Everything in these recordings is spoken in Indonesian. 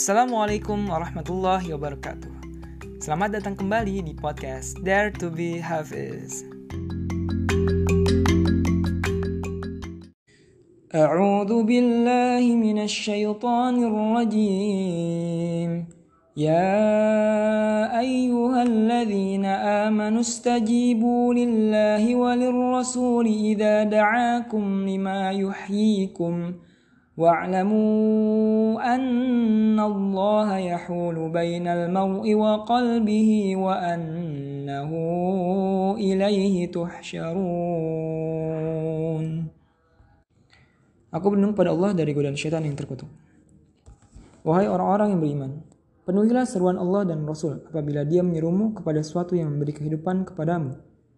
Assalamualaikum warahmatullahi wabarakatuh. Selamat datang kembali di podcast Dare to be Hafiz. أعوذ بالله من الشيطان الرجيم يا أيها الذين آمنوا استجيبوا لله وللرسول إذا دعاكم لما يحييكم واعلموا أن الله يحول بين المرء وقلبه وأنه إليه تحشرون Aku berlindung pada Allah dari godaan syaitan yang terkutuk. Wahai orang-orang yang beriman, penuhilah seruan Allah dan Rasul apabila dia menyerumu kepada sesuatu yang memberi kehidupan kepadamu.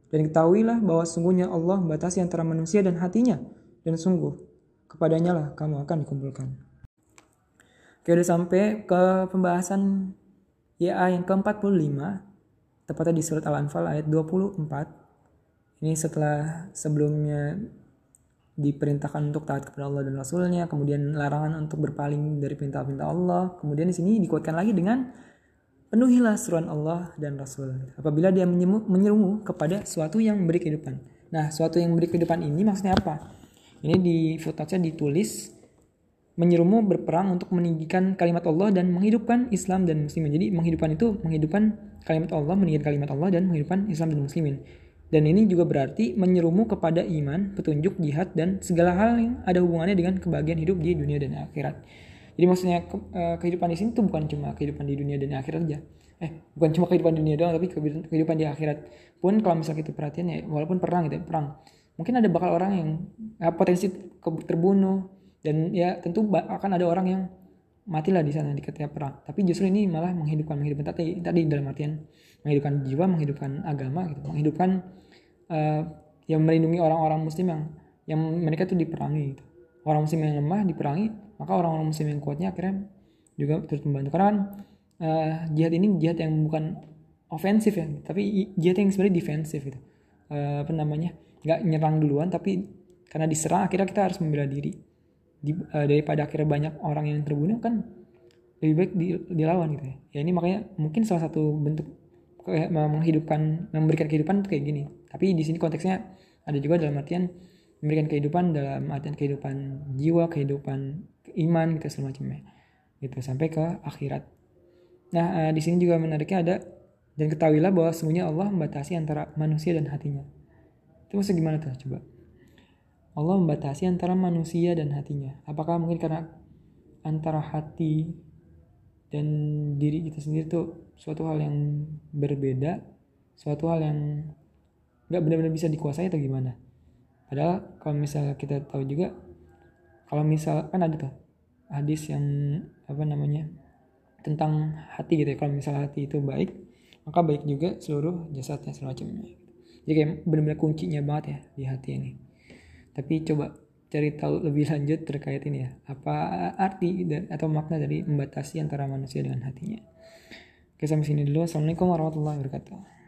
Dan ketahuilah bahwa sungguhnya Allah membatasi antara manusia dan hatinya. Dan sungguh, kepadanya lah kamu akan dikumpulkan. Oke, udah sampai ke pembahasan YA yang ke-45, tepatnya di surat Al-Anfal ayat 24. Ini setelah sebelumnya diperintahkan untuk taat kepada Allah dan Rasulnya, kemudian larangan untuk berpaling dari perintah-perintah Allah. Kemudian di sini dikuatkan lagi dengan penuhilah seruan Allah dan Rasul. Apabila dia menyerumu kepada suatu yang memberi kehidupan. Nah, suatu yang memberi kehidupan ini maksudnya apa? Ini di footnote ditulis menyerumu berperang untuk meninggikan kalimat Allah dan menghidupkan Islam dan muslimin. Jadi menghidupkan itu menghidupkan kalimat Allah, meninggikan kalimat Allah dan menghidupkan Islam dan muslimin. Dan ini juga berarti menyerumu kepada iman, petunjuk, jihad, dan segala hal yang ada hubungannya dengan kebahagiaan hidup di dunia dan akhirat. Jadi maksudnya ke, uh, kehidupan di sini tuh bukan cuma kehidupan di dunia dan akhirat aja. Eh, bukan cuma kehidupan di dunia doang, tapi kehidupan di akhirat. Pun kalau misalnya kita perhatian ya, walaupun perang gitu, perang. Mungkin ada bakal orang yang ya, potensi terbunuh dan ya tentu akan ada orang yang matilah di sana di ketika perang. Tapi justru ini malah menghidupkan menghidupkan tadi tadi dalam artian menghidupkan jiwa, menghidupkan agama gitu, menghidupkan uh, yang melindungi orang-orang muslim yang yang mereka tuh diperangi gitu. orang muslim yang lemah diperangi maka orang-orang muslim yang kuatnya akhirnya juga terus membantu. Karena kan uh, jihad ini jihad yang bukan ofensif ya tapi jihad yang sebenarnya defensif gitu. Uh, apa namanya? Nggak nyerang duluan tapi karena diserang akhirnya kita harus membela diri di, uh, daripada akhirnya banyak orang yang terbunuh kan lebih baik di, dilawan gitu ya. Ya ini makanya mungkin salah satu bentuk kayak menghidupkan memberikan kehidupan itu kayak gini. Tapi di sini konteksnya ada juga dalam artian memberikan kehidupan dalam artian kehidupan jiwa kehidupan iman gitu semacamnya gitu sampai ke akhirat. Nah uh, di sini juga menariknya ada dan ketahuilah bahwa semuanya Allah membatasi antara manusia dan hatinya. Itu maksudnya gimana tuh? Coba Allah membatasi antara manusia dan hatinya. Apakah mungkin karena antara hati dan diri kita sendiri tuh suatu hal yang berbeda suatu hal yang nggak benar-benar bisa dikuasai atau gimana? Padahal kalau misalnya kita tahu juga kalau misal kan ada tuh hadis yang apa namanya tentang hati gitu ya. Kalau misalnya hati itu baik maka baik juga seluruh jasadnya semacamnya jadi kayak benar-benar kuncinya banget ya di hati ini tapi coba cari tahu lebih lanjut terkait ini ya. Apa arti dan atau makna dari membatasi antara manusia dengan hatinya. Oke sampai sini dulu. Assalamualaikum warahmatullahi wabarakatuh